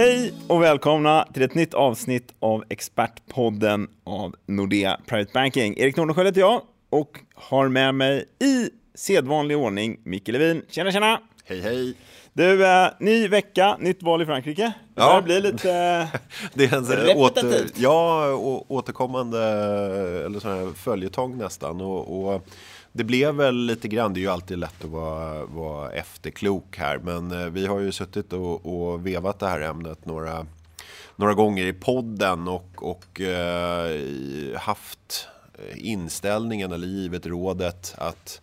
Hej och välkomna till ett nytt avsnitt av Expertpodden av Nordea Private Banking. Erik Nordenskiöld heter jag och har med mig i sedvanlig ordning Micke Levin. Tjena, tjena! Hej, hej! Du, eh, ny vecka, nytt val i Frankrike. Ja. Det blir lite... Eh, Det är en sån här åter, Repetitivt. ja, å- återkommande eller sån här följetong nästan. Och, och det blev väl lite grann, det är ju alltid lätt att vara, vara efterklok här. Men eh, vi har ju suttit och, och vevat det här ämnet några, några gånger i podden och, och eh, haft eh, inställningen eller givet rådet att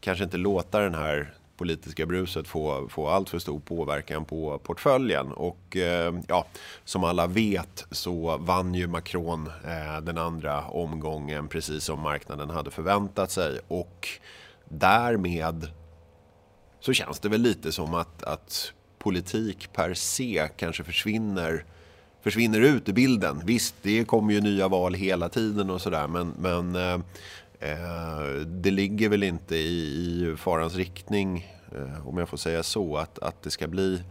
kanske inte låta den här politiska bruset få, få allt för stor påverkan på portföljen. Och eh, ja, som alla vet så vann ju Macron eh, den andra omgången precis som marknaden hade förväntat sig. Och därmed så känns det väl lite som att, att politik per se kanske försvinner försvinner ut ur bilden. Visst, det kommer ju nya val hela tiden och sådär men, men eh, Eh, det ligger väl inte i, farans riktning, eh, om jag får säga så, att, att det ska bli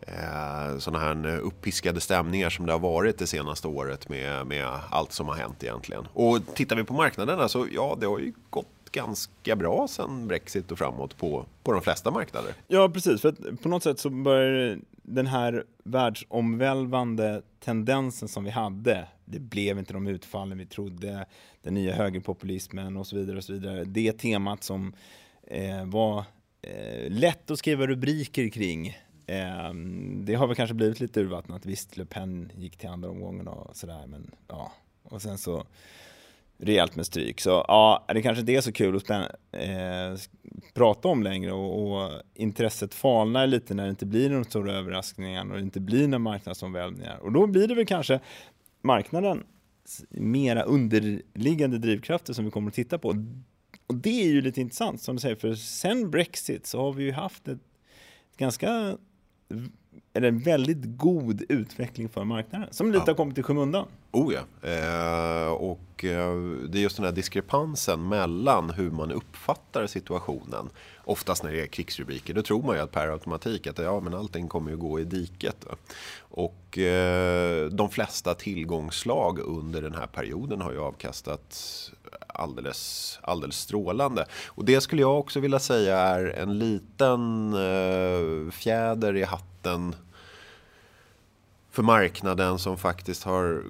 eh, sådana här uppiskade stämningar som det har varit det senaste året med, med allt som har hänt egentligen. Och tittar vi på marknaderna så ja, det har ju gått ganska bra sedan Brexit och framåt på, på de flesta marknader. Ja, precis. För att på något sätt så börjar den här världsomvälvande tendensen som vi hade, det blev inte de utfallen vi trodde, den nya högerpopulismen och så vidare och så vidare. Det temat som eh, var eh, lätt att skriva rubriker kring. Eh, det har väl kanske blivit lite urvattnat. Visst, Le Pen gick till andra omgången och sådär, men ja. Och sen så rejält med stryk. Så ja, det kanske inte är så kul att spänna, eh, prata om längre och, och intresset falnar lite när det inte blir de stora överraskningarna och det inte blir några marknadsomvälvningar. Och då blir det väl kanske marknaden mera underliggande drivkrafter som vi kommer att titta på. Och det är ju lite intressant som du säger, för sen Brexit så har vi ju haft ett ganska eller en väldigt god utveckling för marknaden som lite Ja. har kommit i skymundan. Oh ja. Eh, och eh, det är just den här diskrepansen mellan hur man uppfattar situationen. Oftast när det är krigsrubriker, då tror man ju att per automatik att ja, men allting kommer ju gå i diket. va. Och eh, de flesta tillgångsslag under den här perioden har ju avkastat alldeles, alldeles strålande. Och det skulle jag också vilja säga är en liten eh, fjäder i hatten för marknaden som faktiskt har,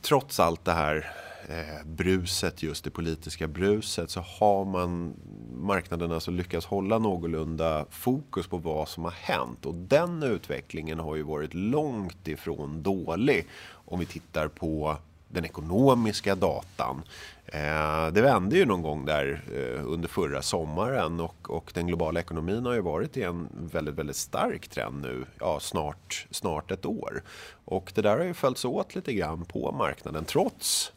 trots allt det här eh, bruset, just det politiska bruset, så har man marknaden alltså lyckats hålla någorlunda fokus på vad som har hänt. Och den utvecklingen har ju varit långt ifrån dålig om vi tittar på den ekonomiska datan. Eh, det vände ju någon gång där eh, under förra sommaren och, och den globala ekonomin har ju varit i en väldigt, väldigt stark trend nu, ja snart, snart ett år. Och det där har ju följts åt lite grann på marknaden trots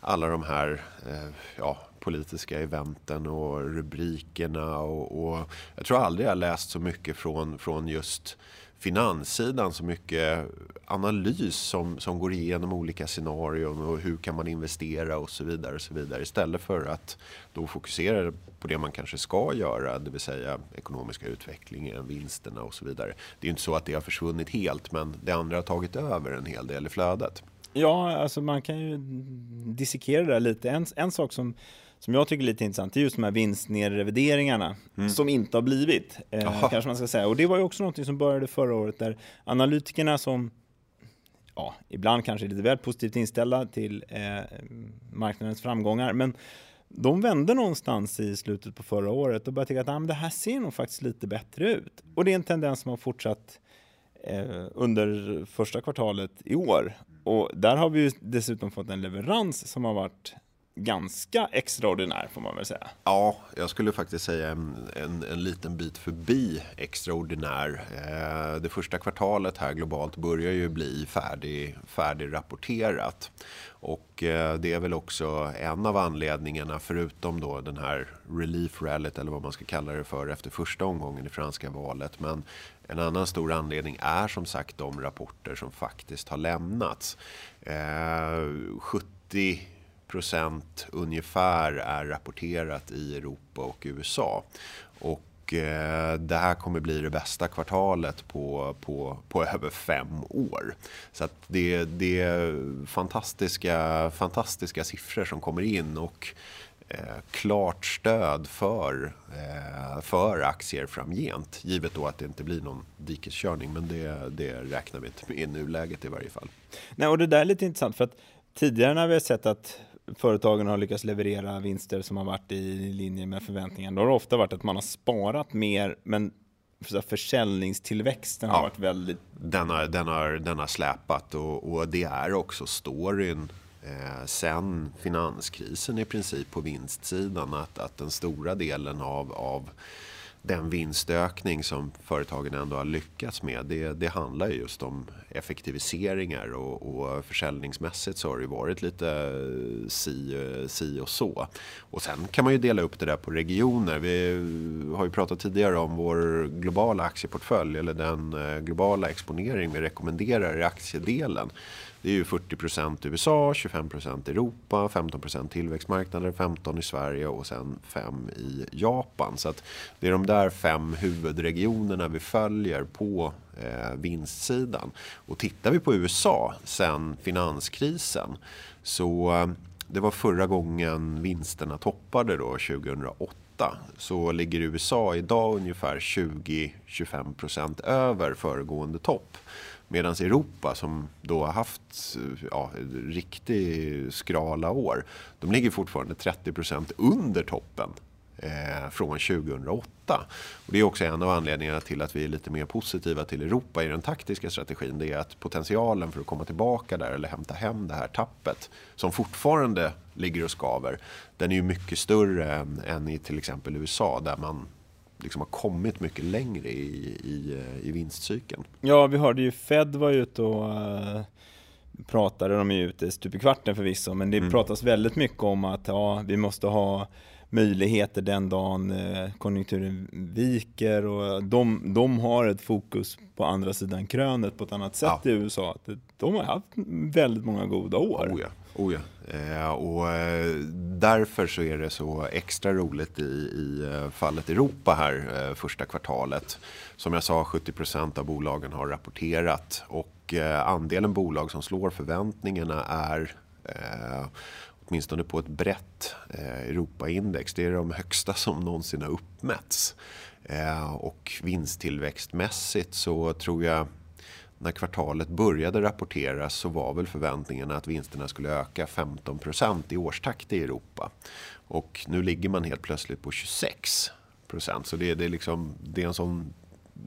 alla de här eh, ja, politiska eventen och rubrikerna och, och jag tror aldrig jag läst så mycket från, från just finanssidan så mycket analys som, som går igenom olika scenarion och hur kan man investera och så vidare och så vidare istället för att då fokusera på det man kanske ska göra, det vill säga ekonomiska utvecklingen, vinsterna och så vidare. Det är ju inte så att det har försvunnit helt, men det andra har tagit över en hel del i flödet. Ja, alltså man kan ju dissekera det där lite. En, en sak som, som jag tycker är lite intressant är just de här vinstnedrevideringarna som inte har blivit, eh, kanske man ska säga. Och det var ju också något som började förra året där analytikerna som ja, ibland kanske är lite väl positivt inställda till eh, marknadens framgångar, men de vände någonstans i slutet på förra året och började tycka att ah, men det här ser nog faktiskt lite bättre ut. Och det är en tendens som har fortsatt eh, under första kvartalet i år. Och där har vi ju dessutom fått en leverans som har varit ganska extraordinär får man väl säga. Ja, jag skulle faktiskt säga en, en, en liten bit förbi extraordinär. Eh, det första kvartalet här globalt börjar ju bli färdig, färdigrapporterat. Och eh, det är väl också en av anledningarna, förutom då den här relief rallyt eller vad man ska kalla det för efter första omgången i franska valet. Men en annan stor anledning är som sagt de rapporter som faktiskt har lämnats. Eh, 70 procent ungefär är rapporterat i Europa och USA. Och eh, det här kommer bli det bästa kvartalet på, på, på över fem år. Så att det, det är fantastiska, fantastiska siffror som kommer in och eh, klart stöd för, eh, för aktier framgent. Givet då att det inte blir någon dikeskörning, men det, det räknar vi inte med i nuläget i varje fall. Nej, och det där är lite intressant för att tidigare när vi har sett att företagen har lyckats leverera vinster som har varit i linje med förväntningarna, då har det ofta varit att man har sparat mer, men försäljningstillväxten har ja, varit väldigt... Den har, den har, den har släpat och, och det är också storyn eh, sen finanskrisen i princip på vinstsidan att, att den stora delen av, av den vinstökning som företagen ändå har lyckats med, det, det handlar just om effektiviseringar och, och försäljningsmässigt så har det varit lite si, si och så. Och sen kan man ju dela upp det där på regioner. Vi har ju pratat tidigare om vår globala aktieportfölj eller den eh, globala exponering vi rekommenderar i aktiedelen. Det är ju 40% USA, 25% Europa, 15 tillväxtmarknader, 15 i Sverige och sen 5 i Japan. Så att det är de där fem huvudregionerna vi följer på eh, vinstsidan. Och tittar vi på USA sen finanskrisen så eh, det var förra gången vinsterna toppade då 2008 så ligger USA idag ungefär 20-25% över föregående topp. Medan Europa som då har haft ja, riktigt skrala år, de ligger fortfarande 30% under toppen eh, från 2008. Och det är också en av anledningarna till att vi är lite mer positiva till Europa i den taktiska strategin. Det är att potentialen för att komma tillbaka där eller hämta hem det här tappet som fortfarande ligger och skaver. Den är ju mycket större än, än i till exempel USA där man liksom har kommit mycket längre i, i, eh, i vinstcykeln. Ja, vi hörde ju Fed var ute och uh, pratade, de är ju ute stup i kvarten förvisso, men det mm. pratas väldigt mycket om att ja, vi måste ha möjligheter den dagen eh, konjunkturen viker och de, de har ett fokus på andra sidan krönet på ett annat sätt ja. i USA. De har haft väldigt många goda år. Oh ja. Oh ja. Eh, och eh, därför så är det så extra roligt i, i eh, fallet Europa här eh, första kvartalet. Som jag sa, 70% av bolagen har rapporterat och eh, andelen bolag som slår förväntningarna är eh, åtminstone på ett brett eh, Europaindex. Det är de högsta som någonsin har uppmätts. Eh, och vinsttillväxtmässigt så tror jag när kvartalet började rapporteras så var väl förväntningarna att vinsterna skulle öka 15% i årstakt i Europa. Och nu ligger man helt plötsligt på 26% Så det, det, är liksom, det är en sån,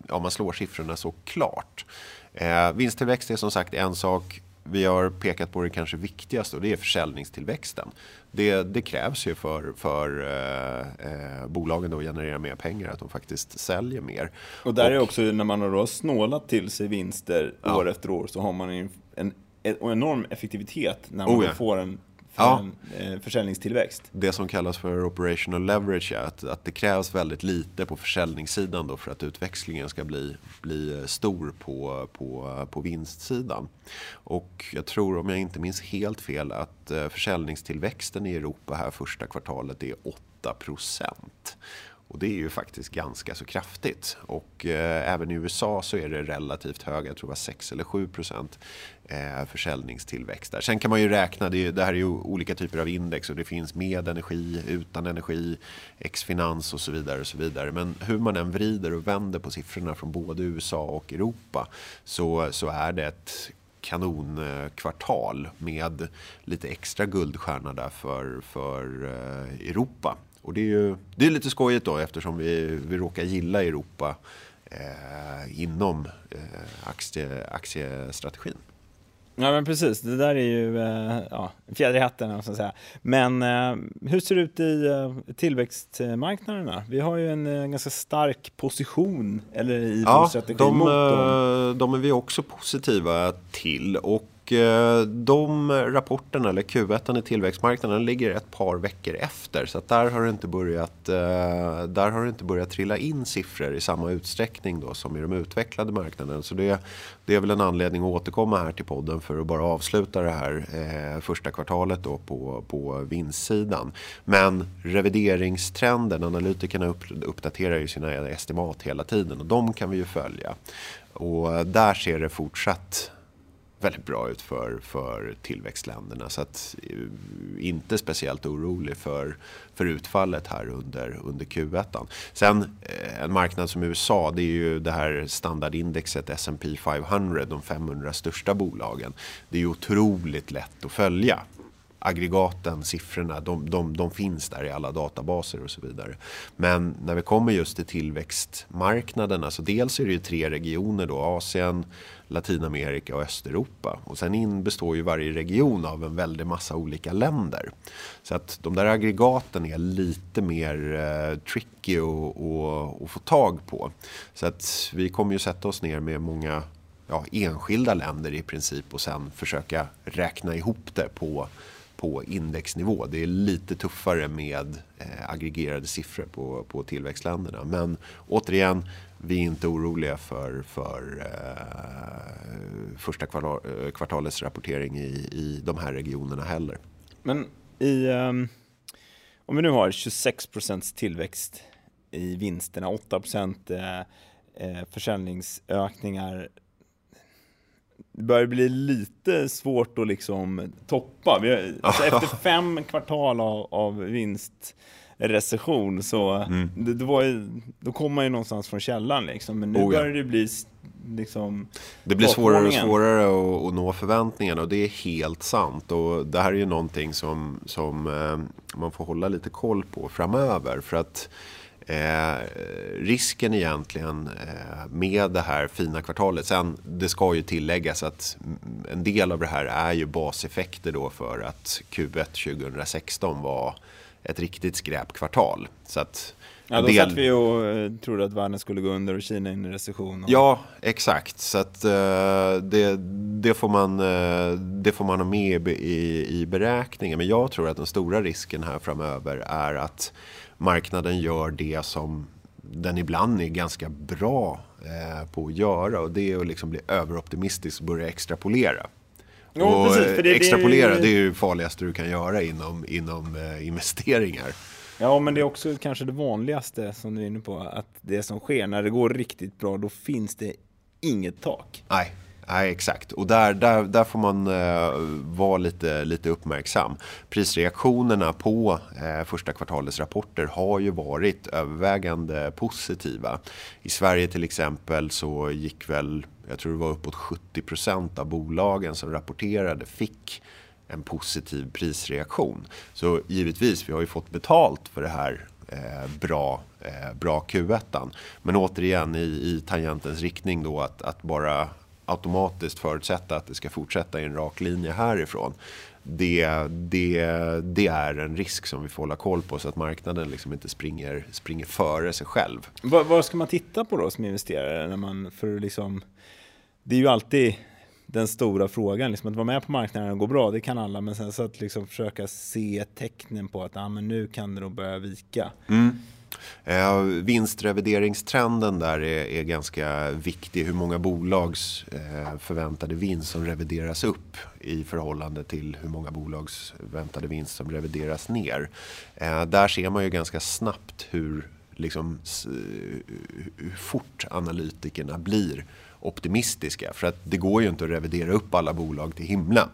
ja man slår siffrorna så klart. Eh, vinsttillväxt är som sagt en sak vi har pekat på det kanske viktigaste och det är försäljningstillväxten. Det, det krävs ju för, för eh, eh, bolagen att generera mer pengar, att de faktiskt säljer mer. Och där och, är också när man har snålat till sig vinster ja. år efter år så har man en, en, en enorm effektivitet när man oh ja. får en för ja. en eh, försäljningstillväxt. Det som kallas för operational leverage är att, att det krävs väldigt lite på försäljningssidan då för att utväxlingen ska bli, bli stor på, på, på vinstsidan. Och jag tror, om jag inte minns helt fel, att eh, försäljningstillväxten i Europa här första kvartalet är 8 procent. Och det är ju faktiskt ganska så kraftigt. Och eh, även i USA så är det relativt höga, jag tror det var 6 eller 7 procent eh, försäljningstillväxt där. Sen kan man ju räkna, det, det, här är ju olika typer av index och det finns med energi, utan energi, ex-finans och så vidare. och så vidare. Men hur man än vrider och vänder på siffrorna från både USA och Europa så, så är det ett kanonkvartal med lite extra guldstjärna där för, för eh, Europa. Och det är ju det är lite skojigt då eftersom vi, vi råkar gilla Europa eh, inom eh, aktie, aktiestrategin. Ja men precis, det där är ju eh, ja, fjäder i hatten. Så säga. Men eh, hur ser det ut i eh, tillväxtmarknaderna? Vi har ju en eh, ganska stark position eller i ja, de, mot dem. de är vi också positiva till. Och och eh, de rapporterna, eller Q1 i tillväxtmarknaden, ligger ett par veckor efter. Så där, har det inte börjat, eh, där har det inte börjat trilla in siffror i samma utsträckning då som i de utvecklade marknaderna. Så det, det är väl en anledning att återkomma här till podden för att bara avsluta det här eh, första kvartalet då på, på vinstsidan. Men revideringstrenden, analytikerna upp, uppdaterar ju sina estimat hela tiden och de kan vi ju följa. Och där ser det fortsatt väldigt bra ut för, för tillväxtländerna. Så att, eh, inte speciellt orolig för, för utfallet här under, under Q1. Sen eh, en marknad som USA, det är ju det här standardindexet S&P 500, de 500 största bolagen. Det är otroligt lätt att följa aggregaten, siffrorna, de, de, de, finns där i alla databaser och så vidare. Men när vi kommer just till tillväxtmarknaderna så dels är det ju tre regioner då, Asien, Latinamerika och Östeuropa. Och sen in består ju varje region av en väldig massa olika länder. Så att de där aggregaten är lite mer eh, tricky att få tag på. Så att vi kommer ju sätta oss ner med många ja, enskilda länder i princip och sen försöka räkna ihop det på på indexnivå. Det är lite tuffare med eh, aggregerade siffror på, på tillväxtländerna. Men återigen, vi är inte oroliga för, för eh, första kvartal, eh, kvartalets rapportering i, i de här regionerna heller. Men i, um, om vi nu har 26 tillväxt i vinsterna, 8 eh, eh, försäljningsökningar det börjar bli lite svårt att liksom toppa. Har, alltså efter fem kvartal av, av vinstrecession så mm. det, det ju, då kommer man ju någonstans från källan liksom. Men nu oh, ja. börjar det bli liksom Det blir svårare och svårare att, att, nå förväntningarna och det är helt sant. Och det här är ju någonting som, som eh, man får hålla lite koll på framöver. För att Eh, risken egentligen eh, med det här fina kvartalet, sen det ska ju tilläggas att en del av det här är ju baseffekter då för att Q1 2016 var ett riktigt skräpkvartal. Så att Ja, då del... satt vi och eh, trodde att världen skulle gå under och Kina in i recession. Och... Ja, exakt. Så att, uh, det, det, får man, uh, det får man ha med i, i beräkningen. Men jag tror att den stora risken här framöver är att marknaden gör det som den ibland är ganska bra eh, på att göra och det är att liksom bli överoptimistisk och börja extrapolera. Ja, och precis, det, extrapolera, det är ju det farligaste du kan göra inom, inom eh, investeringar. Ja, men det är också kanske det vanligaste som du är inne på, att det som sker när det går riktigt bra, då finns det inget tak. Nej, Nej, exakt. Och där, där, där får man eh, vara lite, lite uppmärksam. Prisreaktionerna på eh, första kvartalets rapporter har ju varit övervägande positiva. I Sverige till exempel så gick väl, jag tror det var uppåt 70 procent av bolagen som rapporterade fick en positiv prisreaktion. Så givetvis, vi har ju fått betalt för det här eh, bra, eh, bra Q1. Men återigen i, i tangentens riktning då att, att bara automatiskt förutsätta att det ska fortsätta i en rak linje härifrån. Det, det, det är en risk som vi får hålla koll på så att marknaden liksom inte springer, springer före sig själv. Vad, vad ska man titta på då som investerare? När man, för liksom, det är ju alltid den stora frågan, liksom att vara med på marknaden och gå bra, det kan alla, men sen så att liksom försöka se tecknen på att ah, men nu kan det nog börja vika. Mm. Eh, vinstrevideringstrenden där är, är, ganska viktig. Hur många bolags eh, förväntade vinst som revideras upp i förhållande till hur många bolags väntade vinst som revideras ner. Eh, där ser man ju ganska snabbt hur, liksom, eh, hur fort analytikerna blir optimistiska. För att det går ju inte att revidera upp alla bolag till himlen.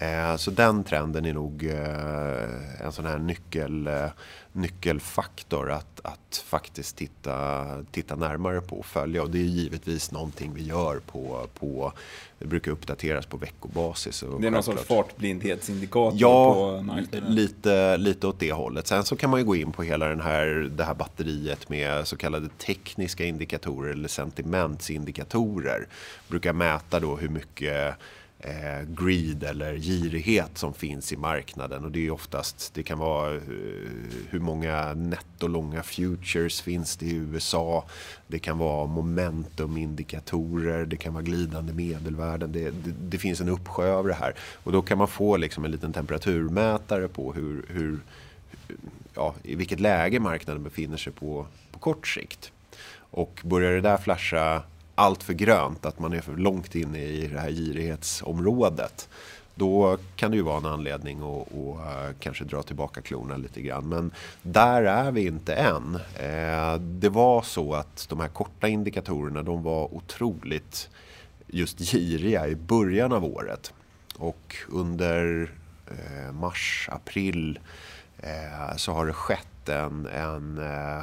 Eh, så den trenden är nog eh, en sån här nyckel, eh, nyckelfaktor att, att faktiskt titta, titta närmare på och följa. Och det är givetvis någonting vi gör på, på det brukar uppdateras på veckobasis. det är någon sorts fartblindhetsindikator ja, på marknaden? Lite, lite åt det hållet. Sen så kan man ju gå in på hela den här, det här batteriet med så kallade tekniska indikatorer eller sentimentsindikatorer. Brukar mäta då hur mycket eh, greed eller girighet som finns i marknaden. Och det är oftast, det kan vara eh, hur många nettolånga futures finns det i USA. Det kan vara momentumindikatorer, det kan vara glidande medelvärden. Det, det, det, finns en uppsjö av det här. Och då kan man få liksom en liten temperaturmätare på hur, hur ja, i vilket läge marknaden befinner sig på, på kort sikt. Och börjar det där flasha allt för grönt, att man är för långt inne i det här girighetsområdet. Då kan det ju vara en anledning att, att eh, kanske dra tillbaka klorna lite grann. Men där är vi inte än. Eh, det var så att de här korta indikatorerna de var otroligt just giriga i början av året. Och under eh, mars, april så har det skett en, en eh,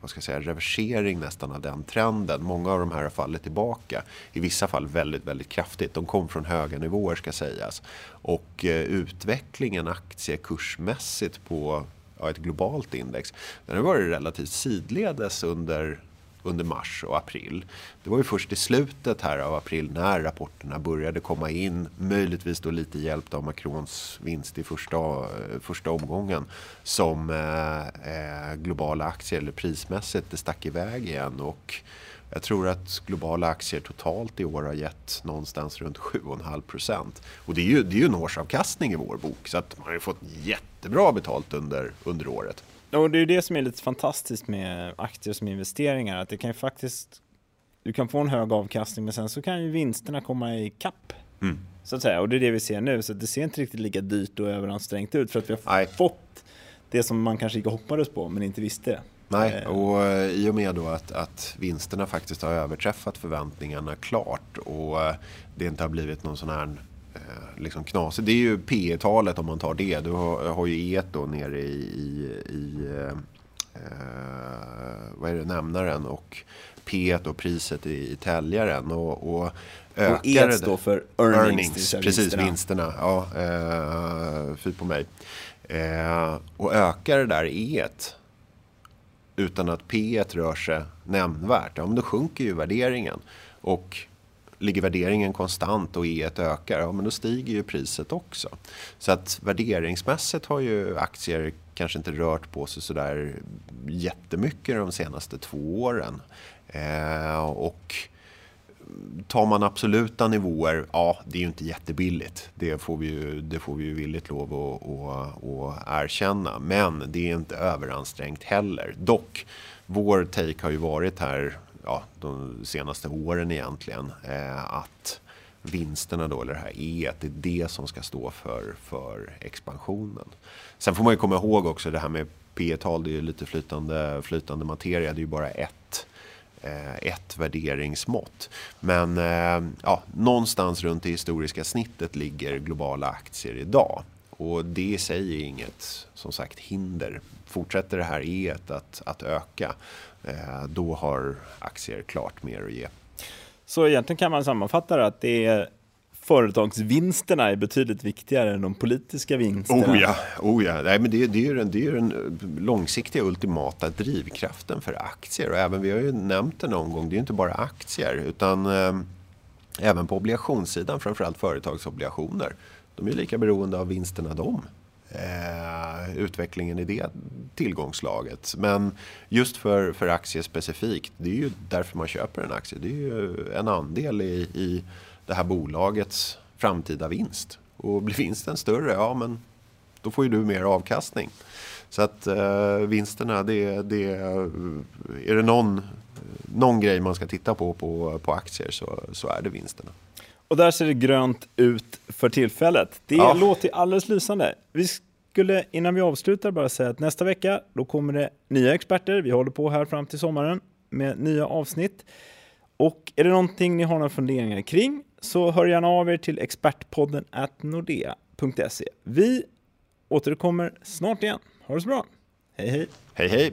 vad ska jag säga, reversering nästan av den trenden. Många av de här har fallit tillbaka. I vissa fall väldigt, väldigt kraftigt. De kom från höga nivåer ska sägas. Och eh, utvecklingen aktiekursmässigt på ja, ett globalt index, den har varit relativt sidledes under under mars och april. Det var ju först i slutet här av april när rapporterna började komma in, möjligtvis då lite hjälpt av Macrons vinst i första, eh, första omgången, som eh, eh, globala aktier, eller prismässigt, det stack iväg igen. Och jag tror att globala aktier totalt i år har gett någonstans runt 7,5 procent. Och det är, ju, det är ju en årsavkastning i vår bok, så att man har ju fått jättebra betalt under, under året. Och det är det som är lite fantastiskt med aktier som investeringar, att det kan ju faktiskt, du kan få en hög avkastning men sen så kan ju vinsterna komma i kapp. Mm. Så att säga, och det är det vi ser nu, så det ser inte riktigt lika dyrt och överansträngt ut för att vi har Nej. fått det som man kanske inte hoppades på men inte visste. Nej, eh. och eh, i och med då att, att vinsterna faktiskt har överträffat förväntningarna klart och eh, det inte har blivit någon sån här liksom knasigt. Det är ju P talet om man tar det. Du har, har ju E då nere i, i, i eh, vad är det, nämnaren och P och priset i, i täljaren. Och, och och E står för earnings. earnings precis, vinsterna. vinsterna. Ja, eh, fy på mig. Eh, och ökar det där E utan att P rör sig nämnvärt, ja men då sjunker ju värderingen. Och ligger värderingen konstant och E1 ökar, ja men då stiger ju priset också. Så att värderingsmässigt har ju aktier kanske inte rört på sig sådär jättemycket de senaste två åren. Eh, och tar man absoluta nivåer, ja det är ju inte jättebilligt. Det får vi ju, det får vi ju villigt lov att, att, att erkänna. Men det är inte överansträngt heller. Dock, vår take har ju varit här ja, de senaste åren egentligen. Eh, att vinsterna då, eller det här E, det är det som ska stå för, för expansionen. Sen får man ju komma ihåg också det här med P tal det är ju lite flytande, flytande materia, det är ju bara ett eh, ett värderingsmått. Men eh, ja, någonstans runt det historiska snittet ligger globala aktier idag. Och det i sig är inget, som sagt, hinder. Fortsätter det här E att, att öka, då har aktier klart mer att ge. Så egentligen kan man sammanfatta det att det är företagsvinsterna är betydligt viktigare än de politiska vinsterna. Oh ja, oh ja. Nej, men det, det, är den, det är den långsiktiga ultimata drivkraften för aktier. Och även, vi har ju nämnt det någon gång, det är ju inte bara aktier utan eh, även på obligationssidan, framförallt företagsobligationer. De är lika beroende av vinsterna de eh, utvecklingen i det tillgångslaget. Men just för, för aktier specifikt, det är ju därför man köper en aktie. Det är ju en andel i, i det här bolagets framtida vinst. Och blir vinsten större, ja men då får ju du mer avkastning. Så att eh, vinsterna, det, det, är det någon, någon grej man ska titta på på, på aktier så, så är det vinsterna. Och där ser det grönt ut för tillfället. Det ja. låter alldeles lysande. Vi skulle innan vi avslutar bara säga att nästa vecka då kommer det nya experter. Vi håller på här fram till sommaren med nya avsnitt. Och är det någonting ni har några funderingar kring så hör gärna av er till expertpodden at nordea.se. Vi återkommer snart igen. Ha det så bra. Hej hej! Hej hej!